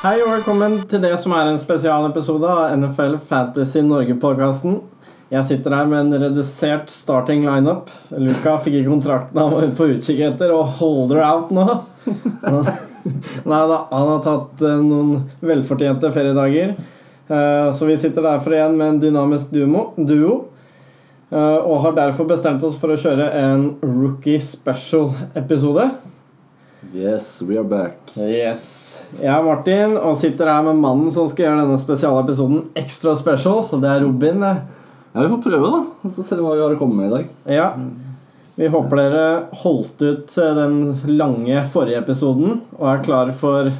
Hei og velkommen til det som er en spesialepisode av NFL Fantasy Norge-podkasten. Jeg sitter her med en redusert starting lineup. Luka fikk ikke kontrakten han var på utkikk etter, og holder out nå. Nei da, han har tatt eh, noen velfortjente feriedager. Eh, Så vi sitter derfor igjen med en dynamisk duo. duo. eh, Og har derfor bestemt oss for å kjøre en rookie special-episode. Yes, we are back. Yes. Jeg er Martin og sitter her med mannen som skal gjøre denne spesialepisoden ekstra special. Det er Robin. Ja, Vi får prøve, da. Vi får se hva vi har å komme med i dag. Ja. Vi håper dere holdt ut eh, den lange forrige episoden og er klar for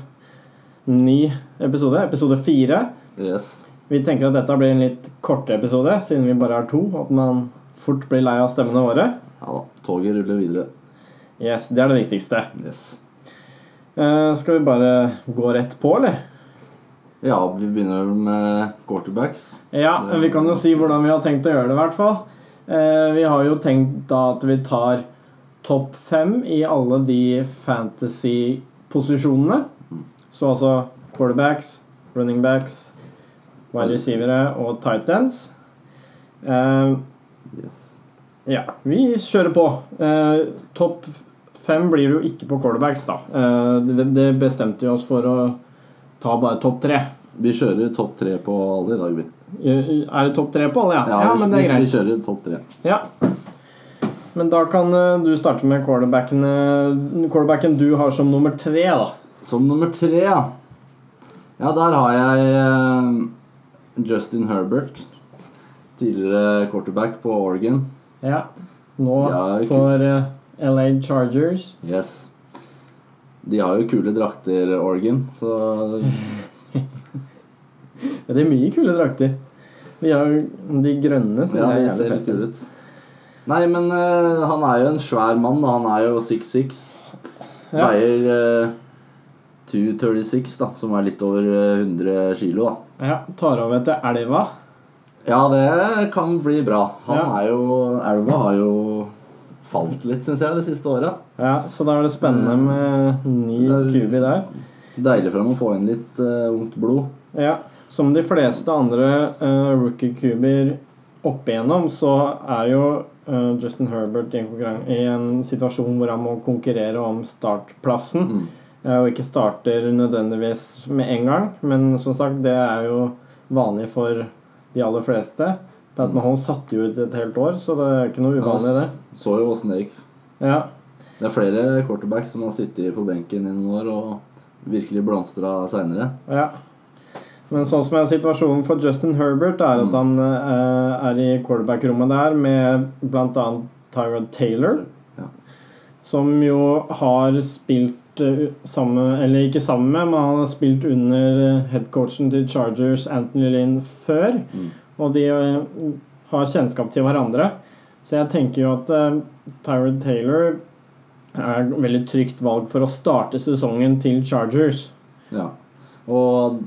ny episode, episode fire. Yes. Vi tenker at dette blir en litt kortere episode, siden vi bare er to. At man fort blir lei av stemmene våre. Ja da. Toget ruller videre. Yes, Det er det viktigste. Yes. Eh, skal vi bare gå rett på, eller? Ja, vi begynner med quarterbacks. Ja, vi kan jo si hvordan vi har tenkt å gjøre det, i hvert fall. Eh, vi har jo tenkt da at vi tar topp fem i alle de fantasy-posisjonene. Så altså quarterbacks, running backs, wide receivere og tight ends. Eh, ja, vi kjører på. Eh, topp fem blir det jo ikke på quarterbacks, da. Eh, det, bestemte vi oss for å ta bare topp tre. Vi kjører topp tre på alle i dag, vi. Eh, Er det topp tre på alle, ja? Ja, vi, men det er greit. vi kjører topp tre. Ja. Men da kan eh, du starte med quarterbacken, du har som nummer tre, da. Som nummer tre, ja. Ja, der har jeg Justin Herbert. Tidligere quarterback på Oregon. Ja. Nå Ja, for LA Chargers. Yes. De har jo kule drakter, Oregon, så Ja, det er mye kule drakter. De har jo de grønne, så Ja, det er det ser litt kule ut. Nei, men uh, han er jo en svær mann. Han er jo 6'6. Ja. Veier uh, 236, da, som er litt over eh, 100 kilo. da. Ja, tar over etter elva. Ja, det kan bli bra. Han Ja. er jo Elva har jo falt litt, syns jeg, de siste åra. Ja, så da er det spennende med ny kubi der. Deilig for dem å få inn litt uh, ungt blod. Ja, som de fleste andre uh, rookie-kuber opp igjennom, så er jo uh, Justin Herbert i en, i en situasjon hvor han må konkurrere om startplassen. Mm. eh, og ikke starter nødvendigvis med en gang, men som sagt, det er jo vanlig for de aller fleste. Pat han satte jo ut et helt år, så det er ikke noe uvanlig, det. Så jo åssen det gikk. Ja, Det er flere quarterbacks som har sittet på benken i noen år og virkelig blomstra seinere. ja. Men sånn som er situasjonen for Justin Herbert, er at han eh, er i quarterback-rommet der med bl.a. Tyrod Taylor. Ja. Som jo har spilt eh, sammen Eller ikke sammen med, men han har spilt under eh, headcoachen til Chargers, Anthony Lynn, før. Mm. Og de eh, har kjennskap til hverandre. Så jeg tenker jo at uh, Tyrod Taylor er et veldig trygt valg for å starte sesongen til Chargers. Ja. Og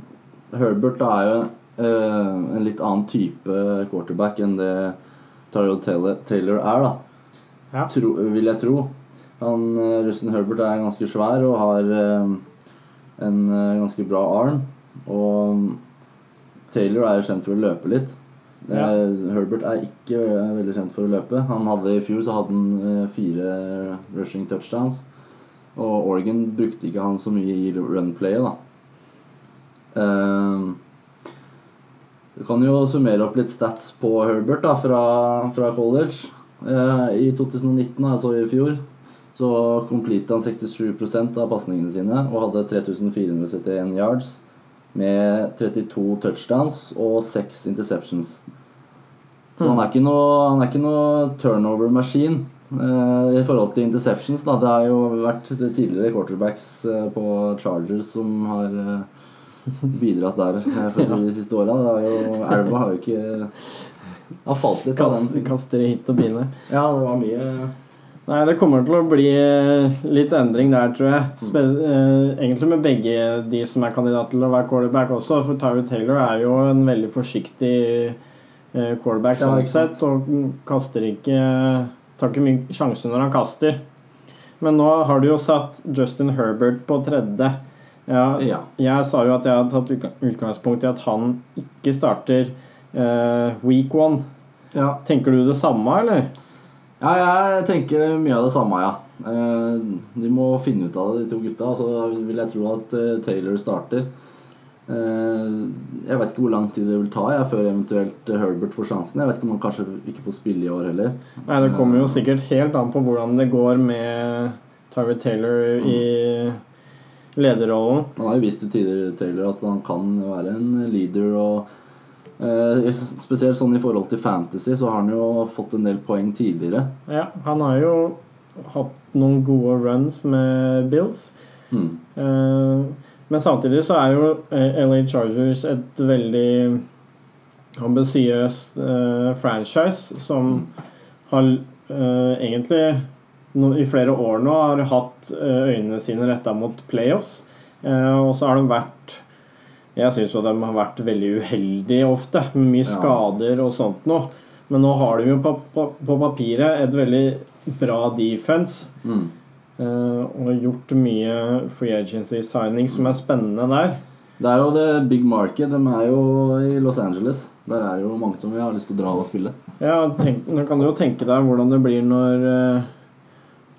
Herbert er jo uh, en litt annen type quarterback enn det Tyrod Taylor, er, da. Ja. Tro, vil jeg tro. Han, Justin Herbert er ganske svær og har uh, en ganske bra arm. Og Taylor er jo kjent for å løpe litt. Eh, Ja. Herbert er ikke er veldig kjent for å løpe. Han hadde I fjor så hadde han eh, fire rushing touchdowns. Og Oregon brukte ikke han så mye i runplayet, da. Ehm, du kan jo summere opp litt stats på Herbert da, fra, fra college. Eh, I 2019, altså i fjor, så completet han 67% av pasningene sine og hadde 3471 yards med 32 touchdowns og 6 interceptions. Så han er ikke noe, er ikke noe turnover-maskin eh, i forhold til interceptions. Da. Det har jo vært tidligere quarterbacks eh, på Chargers som har eh, bidratt der eh, for de siste åra. Elva har jo ikke har falt litt av den. kaster hit og bine. Ja, det var mye Nei, det kommer til å bli eh, litt endring der, tror jeg. Spe mm. egentlig med begge de som er kandidat til å være quarterback også. For Tyler Taylor er jo en veldig forsiktig eh, quarterback sånn sett, og kaster ikke Tar ikke mye sjanser når han kaster. Men nå har du jo satt Justin Herbert på tredje. Ja, Ja. Jeg sa jo at jeg hadde tatt utgangspunkt i at han ikke starter eh, week one. ja. Tenker du det samme, eller? Ja, jeg tenker mye av det samme, ja. Eh, De må finne ut av det, de to gutta. Så vil jeg tro at eh, Taylor starter. Eh, Jeg vet ikke hvor lang tid det vil ta jeg, før eventuelt Herbert får sjansen. Jeg vet ikke om han kanskje ikke får spille i år heller. Nei, Det kommer jo sikkert helt an på hvordan det går med Tyre Taylor i lederrollen. Han har jo vist til tidligere Taylor at han kan være en leader. og eh, Spesielt sånn i forhold til fantasy, så har han jo fått en del poeng tidligere. Ja, han har jo hatt noen gode runs med Bills. Mm. Eh, men samtidig så er jo eh, LA Chargers et veldig ambisiøst eh, franchise som har eh, egentlig no, i flere år nå har hatt eh, øynene sine retta mot playoffs. Eh, og så har de vært Jeg syns jo de har vært veldig uheldige ofte, med mye skader og sånt noe. Men nå har de jo på, på, på papiret et veldig bra defense. Mm. Uh, og gjort mye free agency signing som er spennende der. Det er jo det big market. De er jo i Los Angeles. Der er jo mange som har lyst til å dra og spille. Ja, tenk, Nå kan du jo tenke deg hvordan det blir når eh,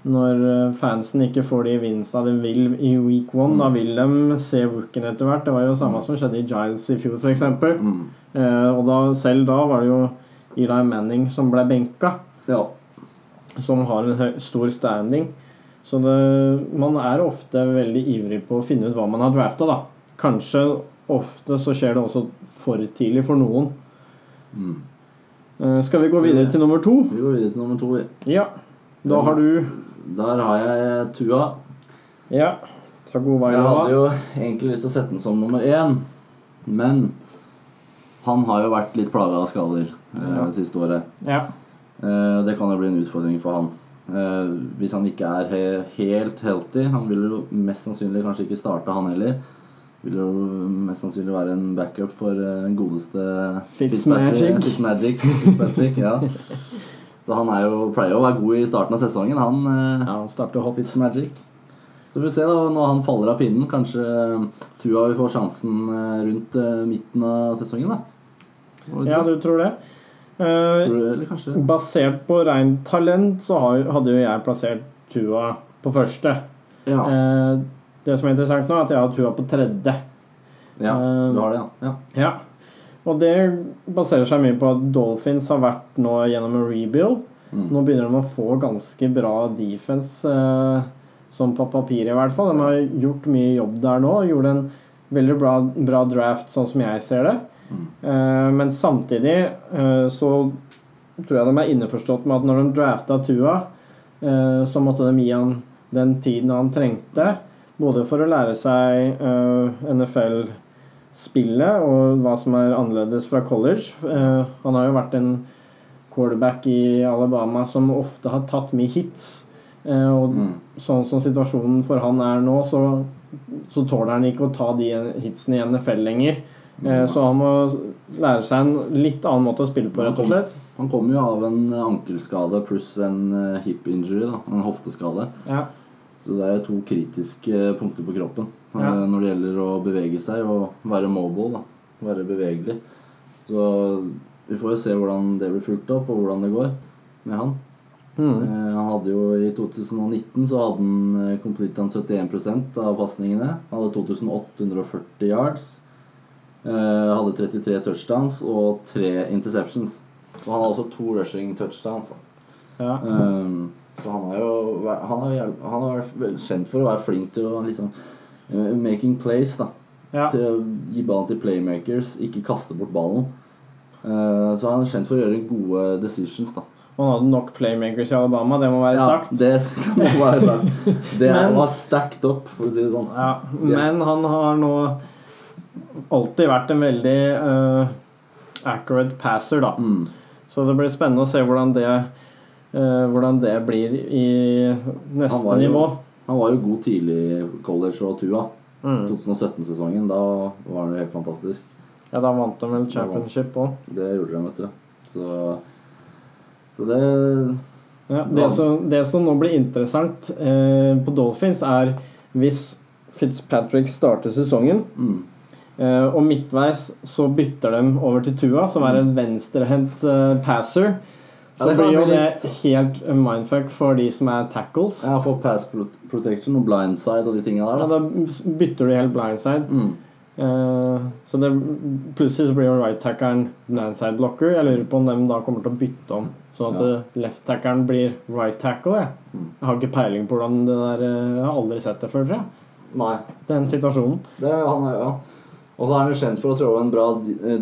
Når eh, fansen ikke får de vinsta de vil i week one. Da vil de se rookien etter hvert. Det var jo samme som skjedde i Giants i fjor, f.eks. Mm. Eh, og da, selv da var det jo Eli Manning som ble benka, Ja. som har en stor standing. Så det, man er ofte veldig ivrig på å finne ut hva man har drafta, da. Kanskje ofte så skjer det også for tidlig for noen. Mm. Eh, skal vi gå videre til nummer to? Vi går videre til nummer to. vi. Ja. Da har du Der har jeg Tua. Ja. Ta god vei, Jeg hadde jo egentlig lyst til å sette den som nummer én, men han har jo vært litt plaga av skader eh, Ja. det siste året. Ja. Eh, det kan jo bli en utfordring for han. Eh, hvis han ikke er he helt healthy Han vil jo mest sannsynlig kanskje ikke starte, han heller. Vil jo mest sannsynlig være en backup for eh, den godeste Fitzmagic. Fitzmagic. Fitzpatrick, ja. Så han jo, pleier jo å være god i starten av sesongen, han. eh, ja, han starter hot. Fitzmagic. Så får vi se da, når han faller av pinnen. Kanskje eh, Tua vil få sjansen eh, rundt midten av sesongen, da. Du Ja, du? tror det? Eh, Tror du, basert på rent talent så hadde jo jeg plassert Tua på første. Ja. Eh, det som er interessant nå, er at jeg har Tua på tredje. ja du har det, ja. ja. Ja. Og det baserer seg mye på at Dolphins har vært nå gjennom en rebuild. Mm. Nå begynner de å få ganske bra defense, eh, sånn på papiret i hvert fall. De har gjort mye jobb der nå. Gjorde en veldig bra, bra draft, sånn som jeg ser det. Mm. Eh, men samtidig eh, så tror jeg de er innforstått med at når de drafta Tua, eh, så måtte de gi han den tiden han trengte. Både for å lære seg eh, NFL-spillet og hva som er annerledes fra college. Eh, han har jo vært en quarterback i Alabama som ofte har tatt mye hits. Eh, og Mm. sånn som situasjonen for han er nå, så, så tåler han ikke å ta de hitsene i NFL lenger. Eh, så han må lære seg en litt annen måte å spille på, rett og slett. Han kommer jo av en ankelskade pluss en hip injury, da, en hofteskade. Ja. Så det er to kritiske punkter på kroppen Ja. når det gjelder å bevege seg og være mobile. da, Være bevegelig. Så vi får jo se hvordan det blir fulgt opp, og hvordan det går med han. Mm. Eh, Han hadde jo I 2019 så hadde han eh, han 71% av pasningene. Han hadde 2840 yards. Eh, hadde 33 touchdowns og 3 interceptions. Og han har også to rushing touchdowns. Ja. Um, så han er jo han er, han vel kjent for å være flink til å liksom eh, Making plays, da. ja. Til å gi ballen til playmakers, ikke kaste bort ballen. Eh, så han er kjent for å gjøre gode decisions, da. Han hadde nok playmakers i Alabama, det må være Ja, sagt. det må være sagt. Det Men- var stacked up, for å si det sånn. Ja, men han har nå alltid vært en veldig uh, accurate passer, da. Mm. Så det blir spennende å se hvordan det, uh, hvordan det blir i neste nivå. Han var jo god tidlig i college og Tua. Mm. 2017-sesongen, da var han jo helt fantastisk. Ja, da vant de vel championship òg. Det gjorde de, vet du. Så, så det Ja, det, som, det som nå blir interessant eh, på Dolphins, er hvis Fitzpatrick starter sesongen. Mm. Eh, og midtveis så bytter de over til Tua, som er en venstrehendt eh, passer. Så Ja, blir jo det helt mindfuck for de som er tackles. Ja, for pass protection og blindside og de tinga der. Da. da bytter du helt blindside. Mm. Uh, så det, plutselig så blir jo right tackeren blindside blocker. Jeg lurer på om de da kommer til å bytte om. Sånn at Ja. eh, left tackeren blir right tackle. Jeg. Mm. jeg har ikke peiling på hvordan det der eh, Jeg har aldri sett det før, tror jeg. Nei. Den situasjonen. Det er han, er- ja. Og så er han jo kjent for å trå en bra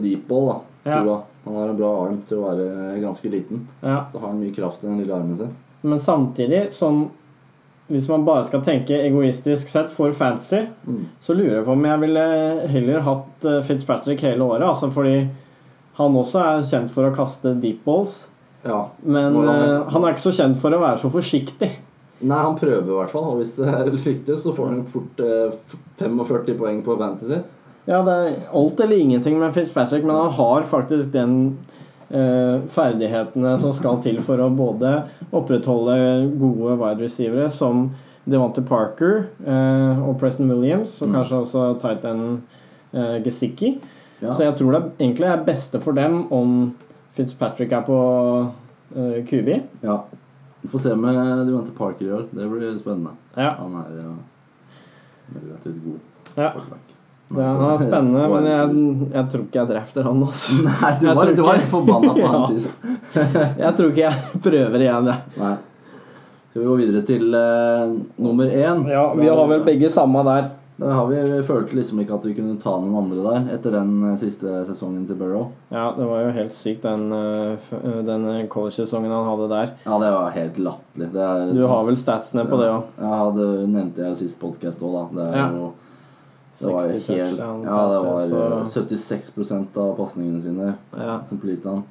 deep ball. da. Ja. Han har en bra arm til å være ganske liten. Ja. Så har han mye kraft i den lille armen sin. Men samtidig, sånn Hvis man bare skal tenke egoistisk sett for fancy, Mm. så lurer jeg på om jeg ville heller hatt eh, Fitzpatrick hele året. Altså fordi han også er kjent for å kaste deep balls. Ja. Men Hvordan- eh, han er ikke så kjent for å være så forsiktig. Nei, han prøver i hvert fall. Og hvis det er riktig, så får han fort eh, 45 poeng på Fantasy. Ja, det er alt eller ingenting med Fitzpatrick, men han har faktisk den eh, ferdighetene som skal til for å både opprettholde gode wide receivere som Devante Parker eh, og Preston Williams, og Mm. kanskje også tight end eh, Gesicki. Ja. Så jeg tror det egentlig er beste for dem om Fitzpatrick er på eh, QB. ja. Vi får se med Devante Parker i år. Det blir spennende. Ja, Han er jo relativt god. ja. quarterback. Det han er spennende, men jeg, jeg tror ikke jeg drafter han også. du var, du var litt forbanna på han Ja. Jeg tror ikke jeg prøver igjen, jeg. Nei. Skal vi gå videre til uh, nummer én? Ja, vi har vel begge samme der. Der har vi, vi følte liksom ikke at vi kunne ta noen andre der etter den eh, siste sesongen til Burrow. Ja, det var jo helt sykt, den, eh, den college-sesongen han hadde der. Ja, det var helt latterlig. Er- Du har vel statsene på det òg? Ja, det nevnte jeg sist podkast òg, da. Det er Ja. jo Det var jo 60 helt Ja, det var passes, eh, 76 av pasningene sine. Ja. Complete han.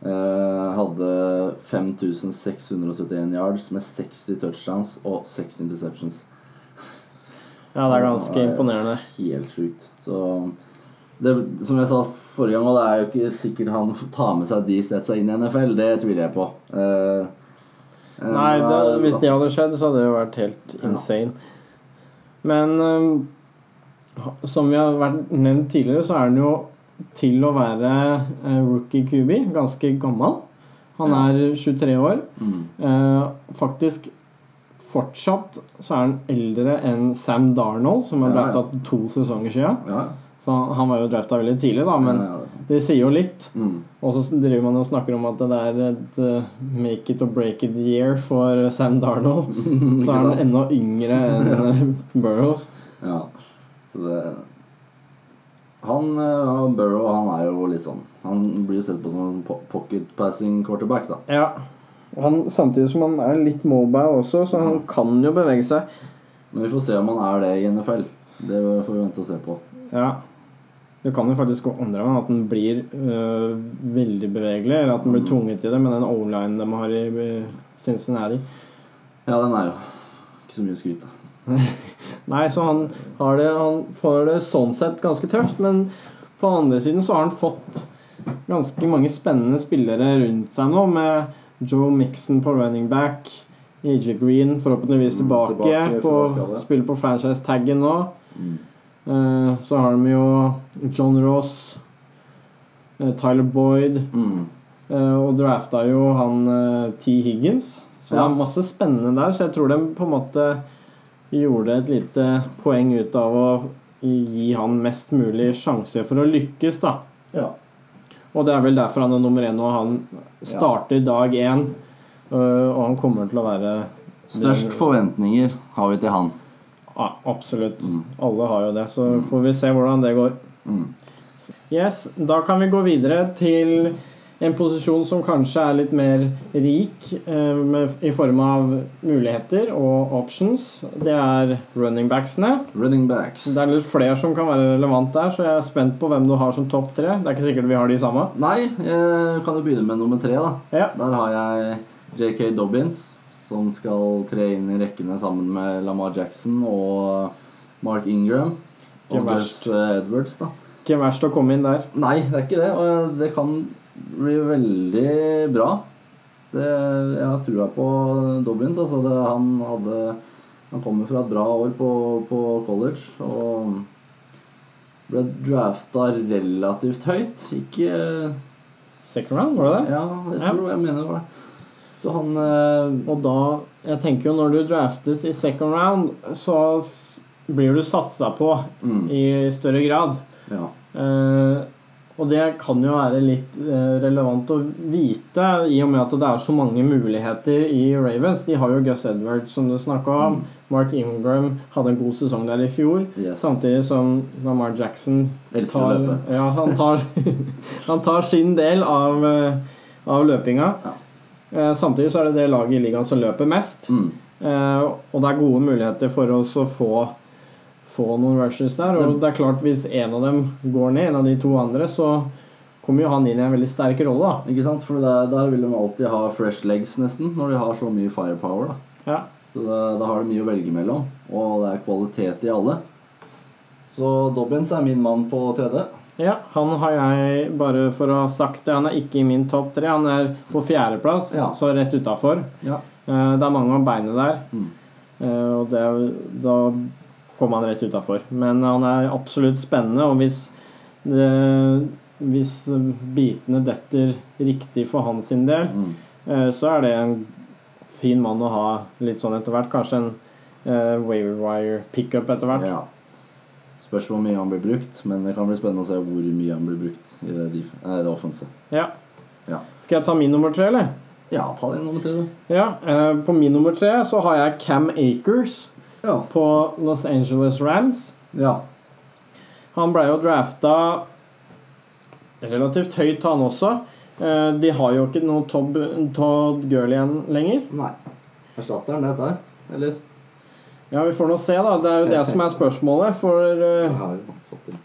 Eh, hadde 5671 yards med 60 touchdowns og 6 interceptions. ja, det er ganske imponerende. Helt sjukt. Så det, Som jeg sa forrige gang, og det er jo ikke sikkert han tar med seg de statsa inn i NFL. Det tviler jeg på. Eh, eh, Nei, det, hvis det hadde skjedd, så hadde det jo vært helt insane. Men eh, ha- som vi har vært nevnt tidligere, så er han jo til å være eh, rookie QB ganske gammel. Han er 23 år. mm, Eh, faktisk fortsatt så er han eldre enn Sam Darnold, som er Ja, drafta to sesonger siden. ja, Så han var jo drafta veldig tidlig, da, men ja, det er det sier jo litt. Mm. Og så driver man og snakker om at det er et eh, make it or break it year for Sam Darnold. Så er han enda yngre enn Burrows. Ja, så det Han uh, Burrow han er jo litt sånn Han blir jo sett på som en pocket passing quarterback, da. Ja. Han, samtidig som han er litt mobile også, så han kan jo bevege seg. Men vi får se om han er det i NFL. Det får vi vente og se på. Ja. Det kan jo faktisk gå andre veien, at den blir øh, veldig bevegelig, eller at den blir Mm. tvunget til det med den o-linen de har i Cincinnati. Ja, den er jo ikke så mye å skryte av. Nei, så han, har det, han får det sånn sett ganske tøft, men på andre siden så har han fått ganske mange spennende spillere rundt seg nå, med Joe Mixon på running back, AJ Green forhåpentligvis Mm, tilbake, tilbake på, spiller på franchise-taggen nå. Mm. Eh, så har de jo John Ross, eh, Tyler Boyd, Mm. eh, og drafta jo han T. Higgins. Så det er masse spennende der, så jeg tror de på en måte gjorde et lite poeng ut av å gi han mest mulig sjanse for å lykkes, da. Ja. Og det er vel derfor han er nummer én, og han starter dag én. og han kommer til å være Størst forventninger har vi til han. Ja, absolutt. Mm. Alle har jo det, så Mm. får vi se hvordan det går. Mm. Yes, Da kan vi gå videre til en posisjon som kanskje er litt mer rik eh, med, i form av muligheter og options. Det er running backsene. Running backs. Det er litt flere som kan være relevant der, så jeg er spent på hvem du har som topp tre. Det er ikke sikkert vi har de samme. Nei, jeg kan jo begynne med nummer tre, da. Ja, Der har jeg JK Dobbins, som skal tre inn i rekkene sammen med Lamar Jackson og Mark Ingram. Og Edwards, da. Ikke verst å komme inn der. Nei, det er ikke det. Og det kan bli veldig bra. Det, jeg har trua på Dobbins. Altså det, han hadde Han kommer fra et bra år på, på college og ble drafta relativt høyt. Ikke Second round, var det det? Ja, jeg Ja. tror jeg mener det var det. Så han eh, Og da Jeg tenker jo når du draftes i second round, så blir du satsa på mm, i større grad. Ja. Eh, og det kan jo være litt eh, relevant å vite, i og med at det er så mange muligheter i Ravens. De har jo Gus Edwards, som du snakka om. Mm. Mark Ingram hadde en god sesong der i fjor. Yes. Samtidig som Lamar Jackson tar, ja, han, tar, han tar sin del av, eh, av løpinga. Ja. Eh, samtidig så er det det laget i ligaen som løper mest. Mm. Og det er gode muligheter for oss å få, få noen rushes der. Og det er klart, hvis en av dem går ned, en av de to andre, så kommer jo han inn i en veldig sterk rolle. da. Ikke sant? For der, der vil de alltid ha fresh legs, nesten, når de har så mye firepower. da. Ja. Så da, da har de mye å velge mellom, og det er kvalitet i alle. Så Dobbins er min mann på tredje. ja, han har jeg, bare for å ha sagt det, han er ikke i min topp tre. Han er på fjerdeplass, Ja. så rett utafor. Ja. Eh, det er mange av beinet der, Mm. eh, og det, da kommer han rett utafor. Men han er absolutt spennende, og hvis eh, hvis bitene detter riktig for hans sin del, Mm. Eh, så er det en fin mann å ha litt sånn etter hvert. Kanskje en eh, waiver wire pickup etter hvert. Ja. Spørs hvor mye han blir brukt, men det kan bli spennende å se hvor mye han blir brukt i det, det offensive. Ja. Ja. Skal jeg ta min nummer tre, eller? ja, ta din nummer tre, du. Ja. eh, på min nummer tre så har jeg Cam Akers Ja. på Los Angeles Rams. ja. Han ble jo drafta relativt høyt, han også. Eh, de har jo ikke noe Todd, Todd Girl igjen lenger. Nei. Erstatter han det der, Eller? Ja, vi får nå se, da. Det er jo det som er spørsmålet. For det.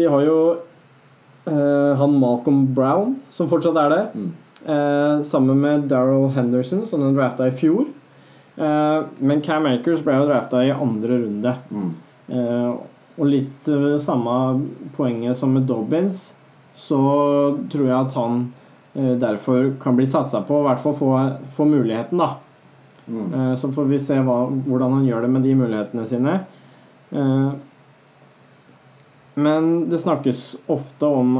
de har jo uh, han Malcolm Brown, som fortsatt er der. Mm. uh, sammen med Daryl Henderson, som den drafta i fjor. Eh, men Cam Akers ble jo drafta i andre runde. Mm. Eh, og litt eh, samme poenget som med Dobbins, så tror jeg at han derfor kan bli satsa på, i hvert fall få, få muligheten, da. Mm. Så får vi se hva, hvordan han gjør det med de mulighetene sine. Men det snakkes ofte om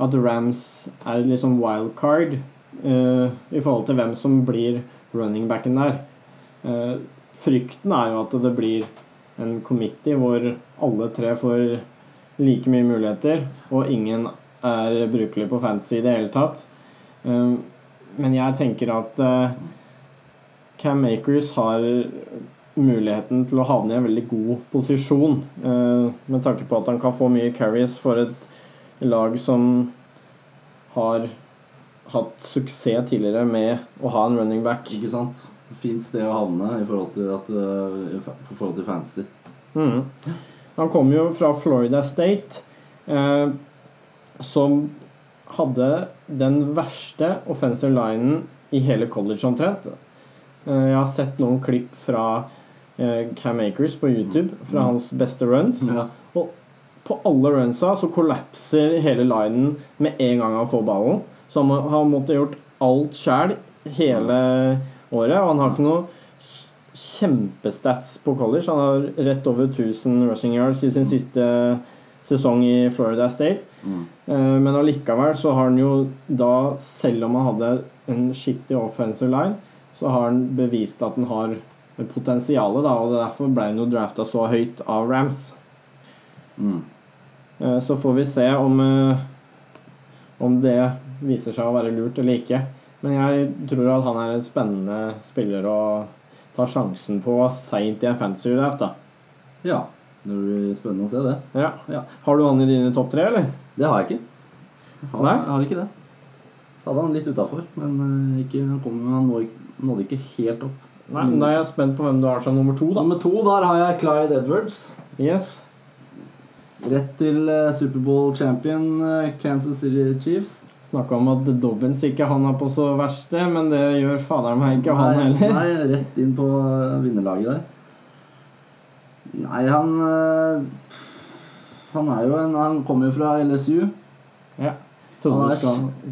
at Rams er liksom wildcard i forhold til hvem som blir running backen der. Eh, frykten er jo at det blir en committee hvor alle tre får like mye muligheter, og ingen er brukelig på fantasy i det hele tatt. Eh, men jeg tenker at eh, Cam Makers har muligheten til å havne i en veldig god posisjon, med tanke på at han kan få mye carries for et lag som har hatt suksess tidligere med å ha en running back. Ikke sant? Fint sted å havne i forhold til, at, øh, i forhold til fantasy. Mm. Han kom jo fra Florida State, eh, som hadde den verste offensive linen i hele college omtrent. Eh, jeg har sett noen klipp fra eh, Cam Akers på YouTube, fra Mm. hans beste runs. Ja. Og på alle runsa så kollapser hele linen med en gang han får ballen. Så han, har han gjort alt sjæl hele året. Og han har ikke noe kjempestats på college. Han har rett over 1000 rushing yards i sin siste sesong i Florida State. Mm. Eh, Men allikevel så har han jo da, selv om han hadde en skittig offensive line, så har han bevist at han har potensialet, da, og derfor ble han jo drafta så høyt av Rams. Mm. Eh, Så får vi se om, eh, om det viser seg å være lurt eller ikke. Men jeg tror at han er en spennende spiller å ta sjansen på seint i en fancy draft. da. ja. Det blir spennende å se det. Ja. Ja. Har du han i dine topp tre, eller? Det har jeg ikke. Har, Nei? jeg har ikke det. Hadde han litt utafor, men øh, ikke, han, kom, han nådde, ikke- helt opp. Nei, Da er jeg spent på hvem du har som nummer to, da. Nummer to, der har jeg Clyde Edwards. Yes. Rett til øh, Superbowl champion øh, Kansas City Chiefs. Snakka om at Dobbins ikke han er på så verste, men det gjør fader meg ikke han heller. Nei, rett inn på øh, vinnerlaget der. Nei, han øh, Han er jo en Han kommer jo fra LSU. Ja. Trodde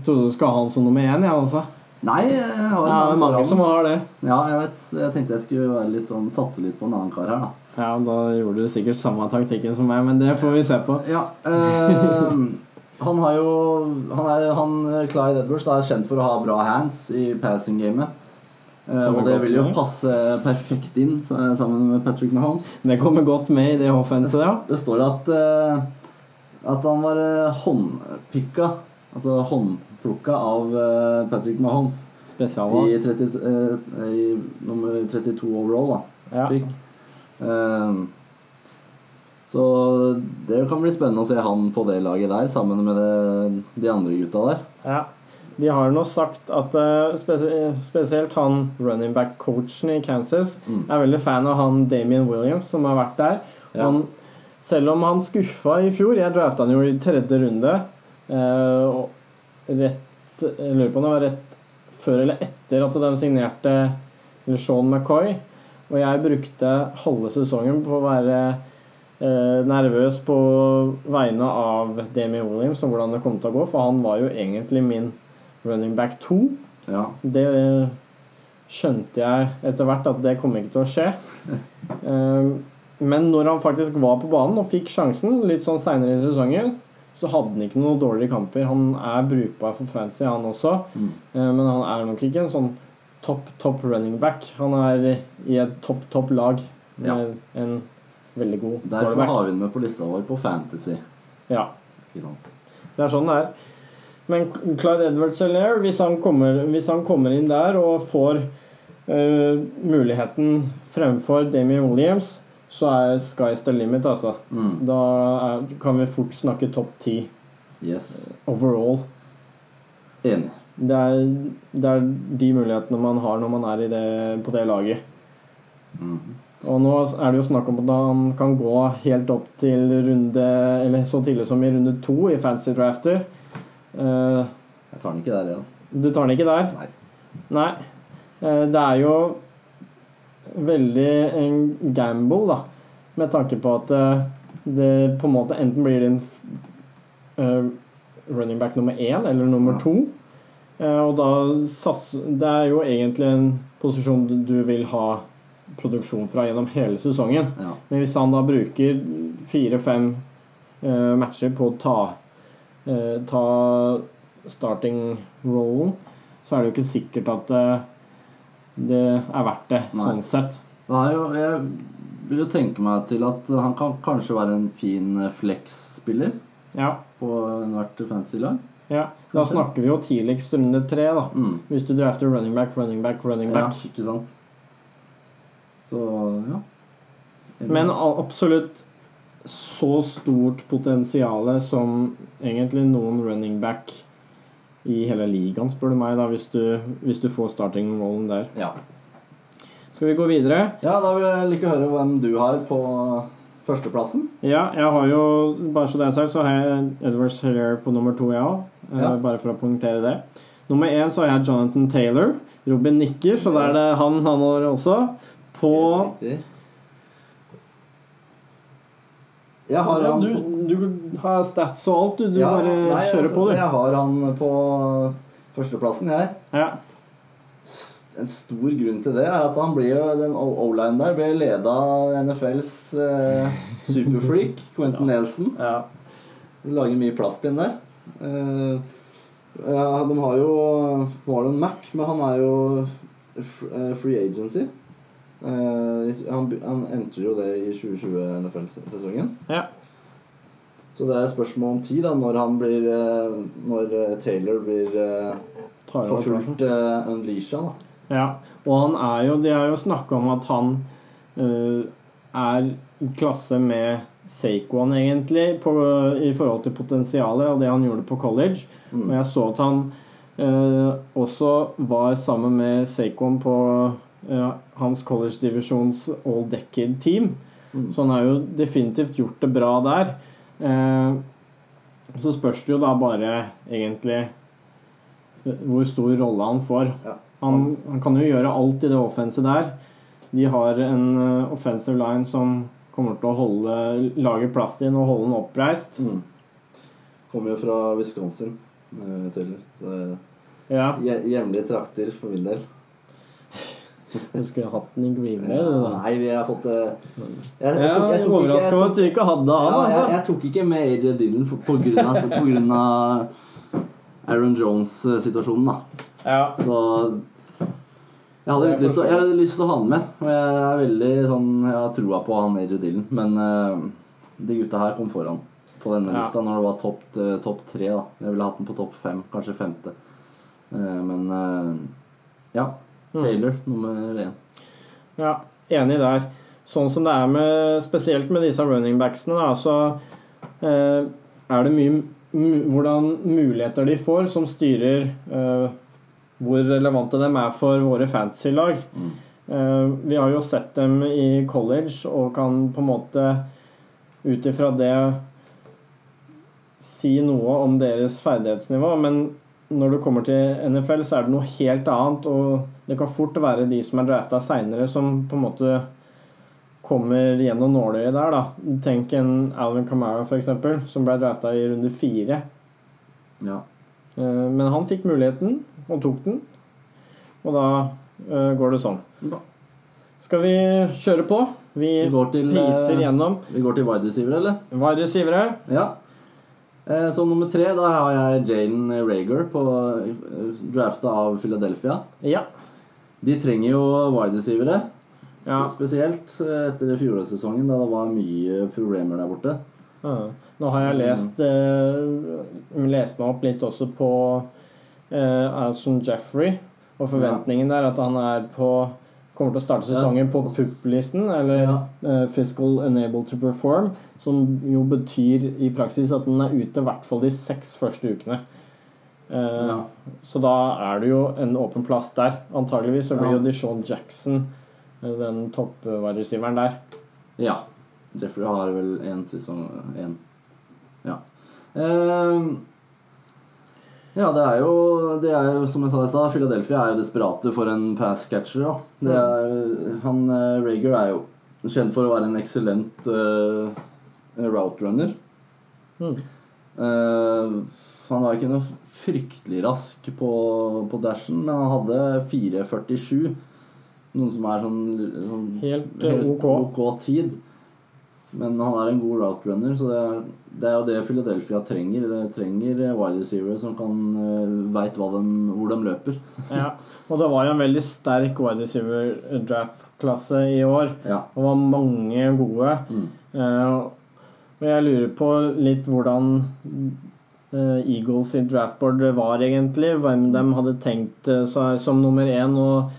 du skulle ha han som nummer én, jeg også. Nei, jeg har Ja, det er mange som har det. Ja, jeg vet. Jeg tenkte jeg skulle være litt sånn, satse litt på en annen kar her, da. Ja, da gjorde du sikkert samme taktikken som meg, men det får vi se på. Ja, eh, han har jo han er, han, Clyde Edwards er kjent for å ha bra hands i passing-gamet. Uh, og det vil jo passe perfekt inn eh, sammen med Patrick Mahomes. Det kommer godt med i det offenset, ja. Det står at, uh, at han var eh, håndpikka, altså håndplukka av eh, Patrick Mahomes i, Spesialvalg. 30, eh, i nummer 32 overall. da. Ja. Pick. Så det kan bli spennende å se han på det laget der, sammen med det, de andre gutta der. ja. De har nå sagt at eh, spesielt han running back-coachen i Kansas Mm. er veldig fan av han Damien Williams, som har vært der. Ja. Han, selv om han skuffa i fjor Jeg drafta han jo i tredje runde. eh, rett Jeg lurer på om det var rett før eller etter at de signerte Sean McCoy. Og jeg brukte halve sesongen på å være nervøs på vegne av Demi Williams og hvordan det kom til å gå, for han var jo egentlig min running back 2. Ja. Det eh, skjønte jeg etter hvert at det kom ikke til å skje. Eh, Men når han faktisk var på banen og fikk sjansen litt sånn seinere i sesongen, så hadde han ikke noen dårlige kamper. Han er brukbar for fancy, han også. Mm. Eh, Men han er nok ikke en sånn topp, topp running back. Han er i et topp, topp lag med Ja. en veldig god Derfor har vi den med på lista vår på Fantasy. Ja. Ikke sant? Det er sånn det er. Men Clyde Edwards Helaire, hvis, hvis han kommer inn der og får uh, muligheten fremfor Damien Williams, så er sky's the limit, altså. Mm. Da er, kan vi fort snakke topp ti Yes. overall. Enig. Det er, det er de mulighetene man har når man er i det, på det laget. Mm. Og nå er det jo snakk om at han kan gå helt opp til runde Eller så tidlig som i runde to i fancy drafter. Uh, Jeg tar den ikke der, altså. du tar den ikke der? Nei. Nei. Uh, Det er jo veldig en gamble, da. Med tanke på at uh, det på en måte enten blir din running back nummer én eller nummer Ja. to. Og da sats, Det er jo egentlig en posisjon du- du vil ha produksjon fra gjennom hele sesongen. Ja. Men hvis han da bruker fire-fem eh, matcher på å ta, uh, ta starting rollen, så er det jo ikke sikkert at uh, det er verdt det, Nei. sånn sett. Så har jo, jeg vil jo tenke meg til at han kan kanskje være en fin flex-spiller Ja, på enhvert fantasy-lag. ja. Da snakker vi jo tidligst runde tre, da. Mm. Hvis du drafter running back, running back, running Ja, back. ikke sant? Så ja. Men absolutt så stort potensial som egentlig noen running back i hele ligaen, spør du meg, da, hvis du, hvis du får starting rollen der. ja. Skal vi gå videre? ja, da vil jeg like å høre hvem du har på førsteplassen. Ja, jeg har jo, bare så det er sagt, så har jeg Edwards Hiller på nummer to, jeg òg. Ja. Bare for å poengtere det. Nummer én så har jeg Jonathan Taylor. Robin nikker, så da er det han han har også. På Jeg har ja, han du, du har stats og alt, du. Du Ja, bare nei, kjører altså, på, du. Jeg har han på førsteplassen, jeg. Ja. En stor grunn til det er at han blir jo, den O-line der ble leda av NFLs eh, superfreak, Quentin Nelson. ja. De lager mye plass til den der. Eh, de har jo Marlon Mack, Mac, men han er jo eh, free agency. Eh, han, han entrer jo det i 2020 NFL-sesongen. ja. Så det er spørsmål om tid da, når han blir eh, Når eh, Taylor blir forfulgt uh, unleasha, da. Ja, og han er jo De har jo snakka om at han uh, er i klasse med Saquon, egentlig, på, i forhold til potensialet og det han gjorde på college. Mm. Og jeg så at han uh, også var sammen med Saquon på hans college-divisjons all decade team. Mm. Så han har jo definitivt gjort det bra der. Eh, så spørs det jo da bare egentlig hvor stor rolle han får. Ja. Han, han kan jo gjøre alt i det offenset der. De har en uh, offensive line som kommer til å holde, lage plass til den og holde den oppreist. Mm. Kommer jo fra Wisconsin, uh, Taylor. Så Ja, hjemlige trakter for min del. Du skulle hatt den i Green Bay, du. Nei, vi har fått det Jeg, Ja, jeg er overraska over at du ikke hadde han, ja, altså. jeg tok ikke med AJ Dylan på, på, grunn av, på grunn av Aaron Jones-situasjonen, da. Ja. Så jeg hadde, litt lyst til, jeg hadde lyst til å ha han med. Og jeg er veldig sånn Jeg har trua på han AJ Dylan, men uh, de gutta her kom foran på denne Ja. lista når det var topp eh, topp tre. da Jeg ville hatt den på topp fem, kanskje femte. Uh, men uh, ja. Mm. Taylor nummer én. Ja, enig der. Sånn som det er med, spesielt med disse running backsene, da, så eh, er det mye hvordan muligheter de får, som styrer eh, hvor relevante de er for våre fantasy-lag. Mm. Eh, vi har jo sett dem i college og kan på en måte ut ifra det si noe om deres ferdighetsnivå, men når du kommer til NFL, så er det noe helt annet. Og det kan fort være de som er drafta seinere, som på en måte kommer gjennom nåløyet der. da. Tenk en Alvin Kamara, f.eks., som ble drafta i runde fire. Ja. Eh, Men han fikk muligheten, og tok den. Og da eh, går det sånn. Bra. Skal vi kjøre på? Vi Vi går til, piser eh, gjennom. Vi går til wide receiver, eller? Wide receiver. Ja. Eh, Så nummer tre, da har jeg Jalen Rager på eh, drafta av Philadelphia. Ja. De trenger jo wide receivere. Ja. Spesielt eh, etter fjorårssesongen, da det var mye problemer der borte. Ja. Nå har jeg lest, eh, lest meg opp litt også på eh, Alson Jeffrey. Og forventningen der er at han er på kommer til å starte sesongen på PUP-listen, eller eh, Fiscal Unable to Perform, som jo betyr i praksis at den er ute i hvert fall de seks første ukene. Eh, Ja. Så da er det jo en åpen plass der. Antageligvis så blir Ja. jo Deshaun Jackson eh, den topp-wide-receiveren der. Ja. Jeffrey har vel én sesong én. Ja. Eh, ja, det er jo det er jo, Som jeg sa i stad, Philadelphia er jo desperate for en pass catcher. Da. Det er, han eh, Rager er jo kjent for å være en eksellent uh, route runner. Mm. Uh, han var ikke noe fryktelig rask på, på dashen, men han hadde 4,47. Noe som er sånn, sånn Helt, helt ok. ok tid. Men han er en god route runner, så det er, det er jo det Philadelphia trenger. Det trenger eh, wide receivere som kan uh, veit hvor de løper. Ja, og det var jo en veldig sterk wide receiver draft-klasse i år. Ja. Det var mange gode. Mm. Eh, og jeg lurer på litt hvordan eh, Eagles i draftboard var egentlig. Hvem de hadde tenkt seg som nummer én og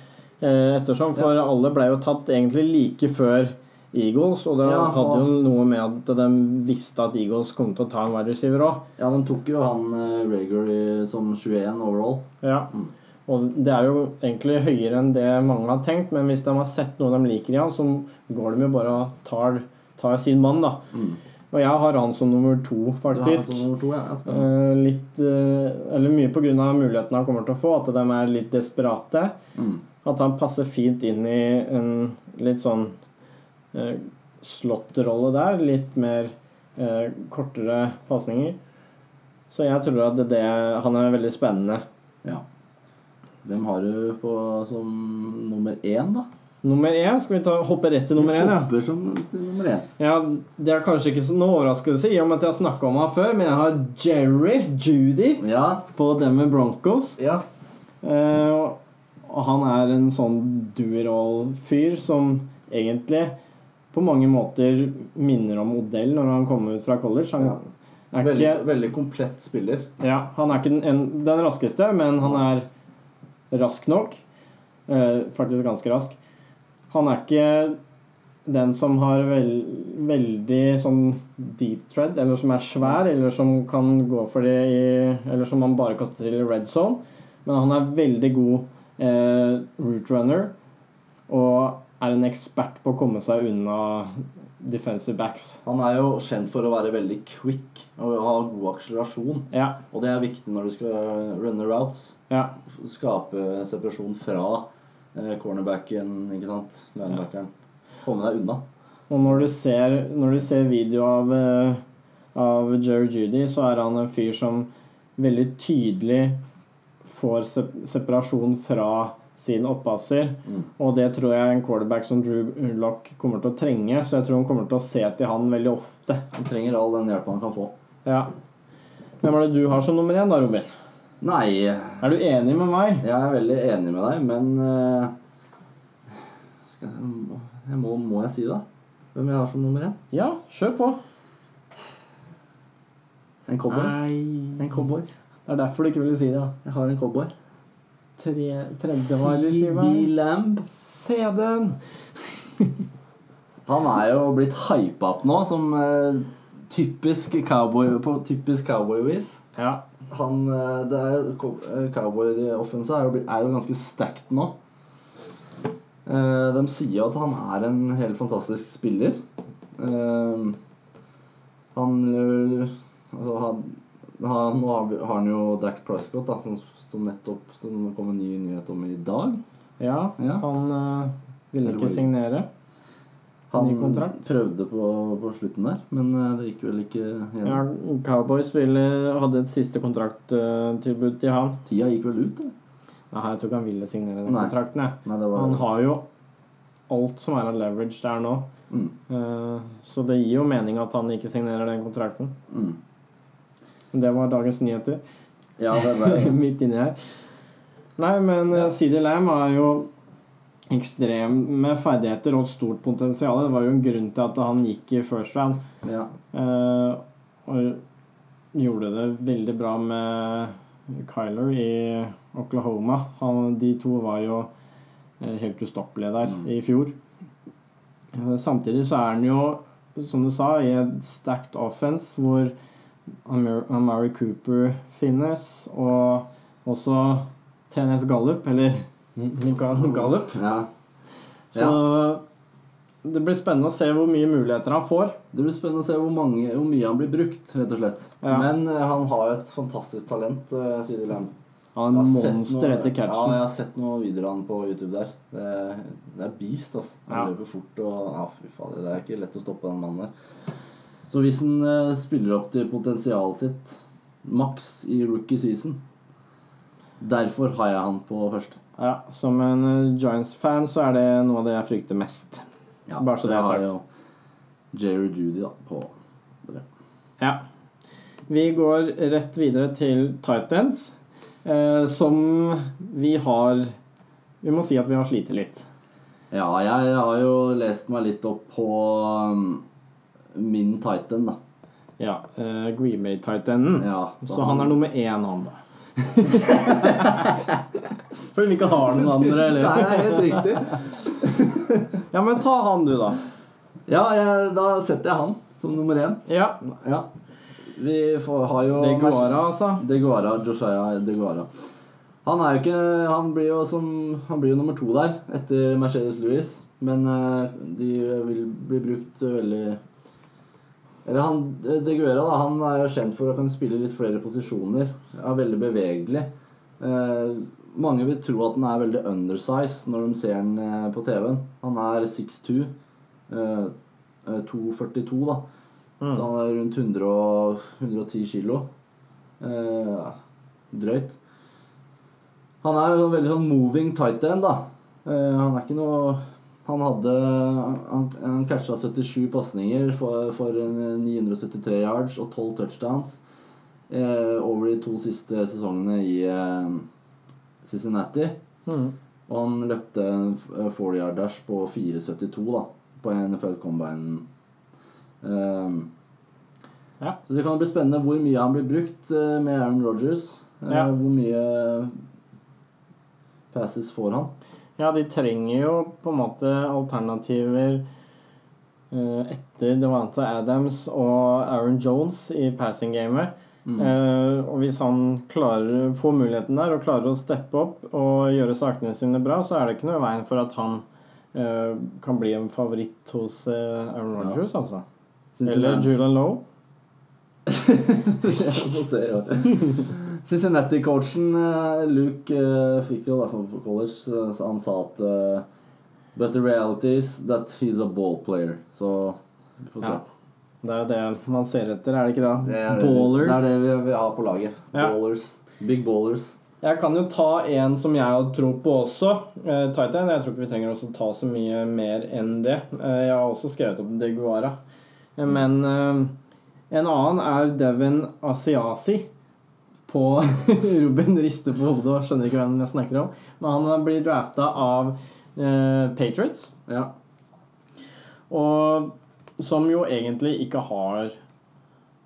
eh, ettersom. For alle ble jo tatt egentlig like før Eagles, og det Ja, hadde jo noe med at de visste at Eagles kom til å ta en wide receiver òg. ja, de tok jo han uh, Rager som 21 overall. Ja. Mm. Og det er jo egentlig høyere enn det mange har tenkt, men hvis de har sett noe de liker i han, så går de jo bare og tar, tar sin mann, da. Mm. Og jeg har han som nummer to, faktisk. som nummer to, ja. Eh, litt eh, Eller mye pga. mulighetene han kommer til å få, at de er litt desperate. Mm. At han passer fint inn i en litt sånn uh, slåttrolle der. Litt mer eh, kortere pasninger. Så jeg tror at det, han er veldig spennende. Ja. Hvem har du på som nummer én, da? Nummer én, skal vi ta, hoppe rett til nummer én? Ja. Hopper som til nummer én. Ja, Det er kanskje ikke så noe overraskelse i og med at jeg har snakka om han før, men jeg har Jerry Judy Ja. på Denver Broncos. Ja. Eh, og han er en sånn do-it-all-fyr som egentlig på mange måter minner om Odell når han kommer ut fra college. Han Ja. er Veldig, ikke, veldig komplett spiller. ja, han er ikke den, en, den raskeste, men han er rask nok. Eh, faktisk ganske rask. Han er ikke den som har veld, veldig sånn deep thread, eller som er svær, eller som kan gå for det i Eller som man bare kaster til i red zone. Men han er veldig god eh, route runner og er en ekspert på å komme seg unna defensive backs. Han er jo kjent for å være veldig quick og ha god akselerasjon. Ja, Og det er viktig når du skal runne routes. ja, Skape separasjon fra cornerbacken, ikke sant. Linebackeren. Komme deg unna. Og når du ser, når du ser video av, eh, av Jerry Judy, så er han en fyr som veldig tydelig får sep separasjon fra sin oppasser. Mm. Og det tror jeg en quarterback som Drew Lock kommer til å trenge, så jeg tror han kommer til å se til han veldig ofte. Han trenger all den hjelpa han kan få. Ja. Hvem er det du har som nummer én, da, Robin? Nei, Er du enig med meg? jeg er veldig enig med deg, men eh, skal jeg, jeg må, må jeg si det? Hvem jeg har som nummer én? Ja, kjør på. En cowboy. En cowboy. Det er derfor du ikke ville si det. Jeg har en cowboy. Tre, tredje wide receiver. CD Lamb. Se den! Han er jo blitt hypa opp nå som eh, typisk cowboy på typisk cowboy-vis. Ja. Han eh, det er eh, Cowboy-offensa er, er jo ganske stacked nå. Eh, de sier at han er en helt fantastisk spiller. Han Altså, han, han Nå har, han jo Dac Prescott, da, som, som nettopp Som det kom en ny nyhet om i dag. ja, Ja. han eh, ville ikke signere. Han prøvde på, på slutten der, men eh, det gikk vel ikke Ja. Cowboys ville, hadde et siste kontrakttilbud til han. Tida gikk vel ut, eller? Nei, jeg tror ikke han ville signere den Nei. kontrakten. Nei, Han har jo alt som er av leverage der nå. mm, Uh, så det gir jo mening at han ikke signerer den kontrakten. mm. Det var dagens nyheter. Ja, det var Midt inni her. Nei, men ja. CD Lamb er jo ekstreme ferdigheter og stort potensial. Det var jo en grunn til at han gikk i first round. Ja. Eh, og gjorde det veldig bra med Kyler i Oklahoma. Han, de to var jo eh, helt ustoppelige der Mm. i fjor. Eh, samtidig så er han jo, som du sa, i et stacked offense hvor Amar Amari Cooper finnes, og også TNS Gallup, eller Gallup. ja. Så det blir spennende å se hvor mye muligheter han får. Det blir spennende å se hvor, mange, hvor mye han blir brukt, rett og slett. Ja. Men eh, han har et fantastisk talent, uh, sier Lamb. Han er monster noe- etter Ja, jeg har sett noen videoer av han på YouTube der. Det, det er beast, altså. Han Ja. løper fort og Ja, fy fader, det er ikke lett å stoppe den mannen der. Så hvis han uh, spiller opp til potensialet sitt maks i rookie season Derfor har jeg han på første. Ja, Som en eh, Giants-fan så er det noe av det jeg frykter mest. Bare så det er jeg har sagt. jo Jerry Judy da, på det. Ja. Vi går rett videre til Titans, eh, som vi har Vi må si at vi har slitt litt. Ja, jeg har jo lest meg litt opp på um, min Titan, da. Ja, eh, Green Bay Titanen. Ja, så, han, er nummer én, han, da. For hun ikke har noen andre, eller? Nei, det er helt riktig. Ja, men ta han, du, da. Ja, jeg, da setter jeg han som nummer én. Ja. Ja. Vi får, har jo De Guara, altså. De Guara, Josiah De Guara. Han er jo ikke Han blir jo som Han blir jo nummer to der, etter Mercedes Louis. Men eh, de vil bli brukt veldig Eller han De Guera, da, han er jo kjent for å kunne spille litt flere posisjoner. Er veldig bevegelig. Eh, mange vil tro at han er veldig undersized når de ser han eh, på TV-en. Han er 6'2. Eh, eh, 2,42 da. Mm. Så han er rundt 100 og 110 kilo. Eh, drøyt. Han er jo en veldig sånn moving tight end, da. Eh, han er ikke noe Han hadde Han, han catcha 77 pasninger for, for 973 yards og 12 touchdowns eh, over de to siste sesongene i eh, Cincinnati. Mm. Og han løpte en 40-yard dash på 4,72 da, på NFL Combine. Um, Ja. Så det kan bli spennende hvor mye han blir brukt eh, med Aaron Rodgers. Eh, Ja. Hvor mye passes får han. Ja, de trenger jo på en måte alternativer eh, etter Devante Adams og Aaron Jones i passing-gamet. Mm. Eh, og hvis han klarer får muligheten der og klarer å steppe opp og gjøre sakene sine bra, så er det ikke noe i veien for at han eh, kan bli en favoritt hos eh, Aaron Ja. Rodgers, altså. Cincinnati- Eller Julian Lowe. Cincinnati-coachen eh, Luke uh, fikk jo som på college, eh, så han sa at eh, But the reality is that he's a ball player. Så vi får se. Ja. Det er jo det man ser etter, er det ikke det? Det er, Ballers. Det er det vi, vi har på laget. Ja. Ballers. Big ballers. Jeg kan jo ta en som jeg har tro på også. Uh, Titan. Jeg tror ikke vi trenger også ta så mye mer enn det. Uh, jeg har også skrevet opp Deguara. Eh, men en annen er Devin Asiasi. På Ruben rister på hodet og skjønner ikke hvem jeg snakker om. Men han blir drafta av Patriots. Ja. Og som jo egentlig ikke har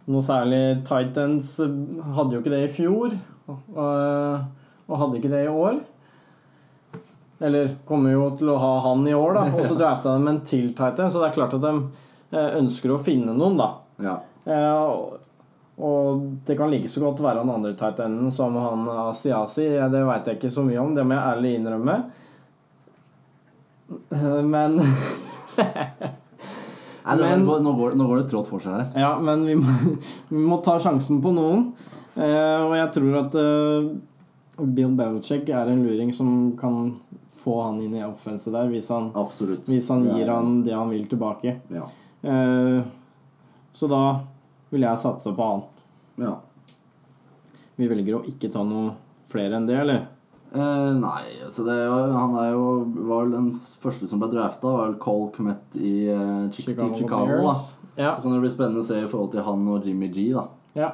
noe særlig Titans hadde jo ikke det i fjor. Og, hadde ikke det i år. Eller kommer jo til å ha han i år, da. Og så drafta de en til Titan, så det er klart at de eh, ønsker å finne noen, da. ja. Eh, og- det kan like så godt være han andre Titanen som han Asiasi. Det veit jeg ikke så mye om, det må jeg ærlig innrømme. Men Men- nå, nå, går, nå går det trått for seg her. Ja, men vi må, vi må ta sjansen på noen. Eh, og jeg tror at eh, Bill Belichick er en luring som kan få han inn i offenset der, hvis han, hvis han gir han det han vil tilbake. Ja. Eh, så da vil jeg satse på han. ja. Vi velger å ikke ta noe flere enn det, eller? Eh, nei, altså det han er jo var vel den første som ble drafta. Var vel Cole Comet i uh, Chicago, Chicago. Ja. Så kan det bli spennende å se i forhold til han og Jimmy G, da. ja.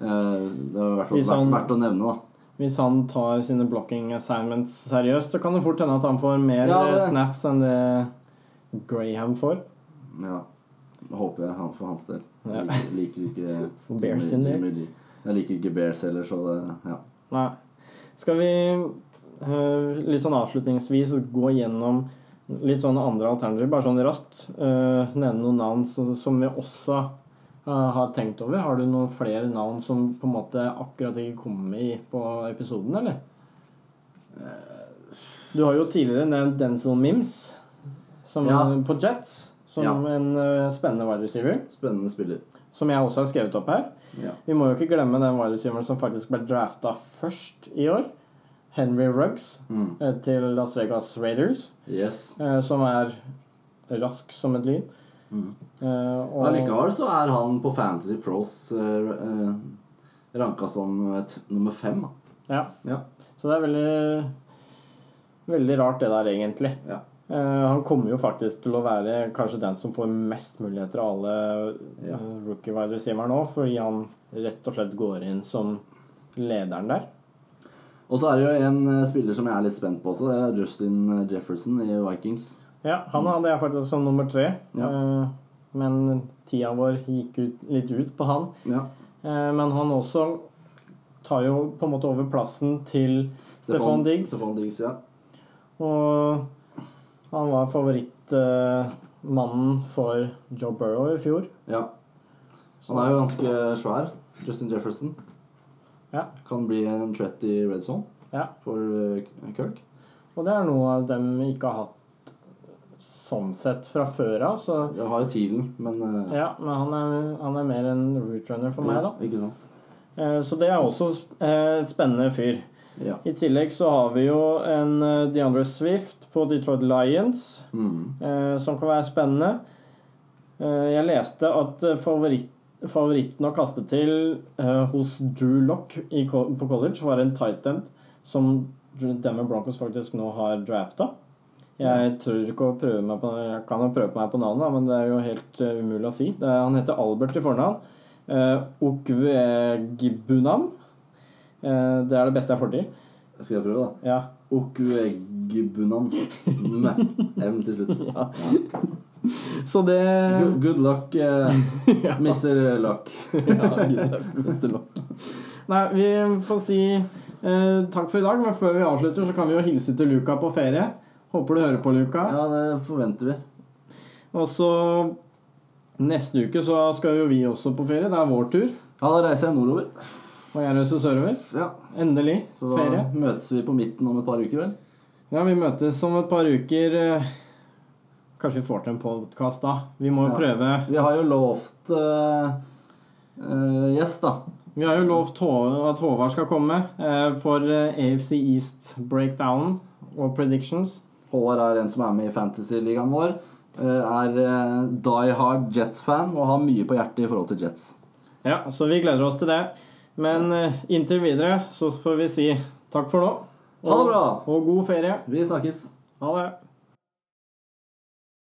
uh, det er i hvert fall han- verdt å nevne, da. Hvis han tar sine blocking assignments seriøst, så kan det fort hende at han får mer Ja, snaps enn det Graham får. Ja. Håper jeg han for hans del. Jeg liker, liker ikke Bears Jimmy- sin del. Jeg liker ikke Bears heller, så det Ja. Nei. Skal vi eh, litt sånn avslutningsvis gå gjennom litt sånn andre alternativer, bare sånn raskt? eh, nevne noen navn som, vi også eh, har tenkt over. Har du noen flere navn som på en måte akkurat ikke kommer i på episoden, eller? Du har jo tidligere nevnt Denzil Mims som, Ja. på Jets som Ja. en spennende wide receiver. Spennende spiller. Som jeg også har skrevet opp her. Ja. Vi må jo ikke glemme den wide som faktisk ble drafta først i år. Henry Ruggs Mm. eh, til Las Vegas Raiders, Yes. eh, som er rask som et lyn. Mm. Eh, og Allikevel så er han på Fantasy Pros uh, ranka som et, nummer fem. Ja, Ja. så det er veldig Veldig rart det der, egentlig. Ja. Eh, han kommer jo faktisk til å være kanskje den som får mest muligheter av alle Ja. eh, rookie wide receiver nå, fordi han rett og slett går inn som lederen der. Og så er det jo en eh, spiller som jeg er litt spent på også. Det er Justin Jefferson i Vikings. Ja, han hadde jeg faktisk som nummer tre. Ja. Men tida vår gikk ut, litt ut på han. Ja. Men han også tar jo på en måte over plassen til Stefan Diggs. Stefan Diggs, ja. Og han var favorittmannen for Joe Burrow i fjor. ja. Han er jo ganske svær, Justin Jefferson. Ja. Kan bli en threat i red zone Ja. for eh, Kirk. Og det er noe dem ikke har hatt sånn sett fra før av. Så Jeg har jo tiden, men uh... ja, men han er, han er mer en rootrunner for meg, da. Ikke sant? Eh, Så det er også eh, et spennende fyr. Ja. I tillegg så har vi jo en eh, DeAndre Swift på Detroit Lions, Mm. eh, som kan være spennende. Eh, jeg leste at eh, favoritt, favoritten å kaste til eh, hos Drew Lock i, på college var en tight end som Denver Broncos faktisk nå har drafta. Jeg tror ikke å prøve meg på Jeg kan jo prøve meg på navnet, men det er jo helt eh, umulig å si. Er, han heter Albert i fornavn. Uh, Okvegibunam. Eh, det er det beste jeg får til. Skal jeg prøve, da? Ja. Okuegbunan. Med M til slutt. Ja. Så det Good, good luck, uh, Ja. Mr. Luck. ja, Mr. Luck. Nei, vi får si uh, takk for i dag, men før vi avslutter, så kan vi jo hilse til Luca på ferie. Håper du hører på, Luca. Ja, det forventer vi. Og så neste uke så skal jo vi også på ferie. Det er vår tur. Ja, da reiser jeg nordover. Og jeg reiser sørover. Ja, Endelig. Så da Ferie. møtes vi på midten om et par uker, vel? Ja, vi møtes om et par uker. eh, Kanskje vi får til en podkast da. Vi må jo Ja. prøve. Vi har jo lovt uh, uh, gjest, da. Vi har jo lovt at Håvard skal komme uh, for AFC East breakdown og predictions. Håvard er en som er med i Fantasy-ligaen vår. er die hard Jets-fan og har mye på hjertet i forhold til Jets. Ja, så vi gleder oss til det. Men eh, inntil videre så får vi si Takk for nå. Ha det bra. Og god ferie. Vi snakkes. Ha det.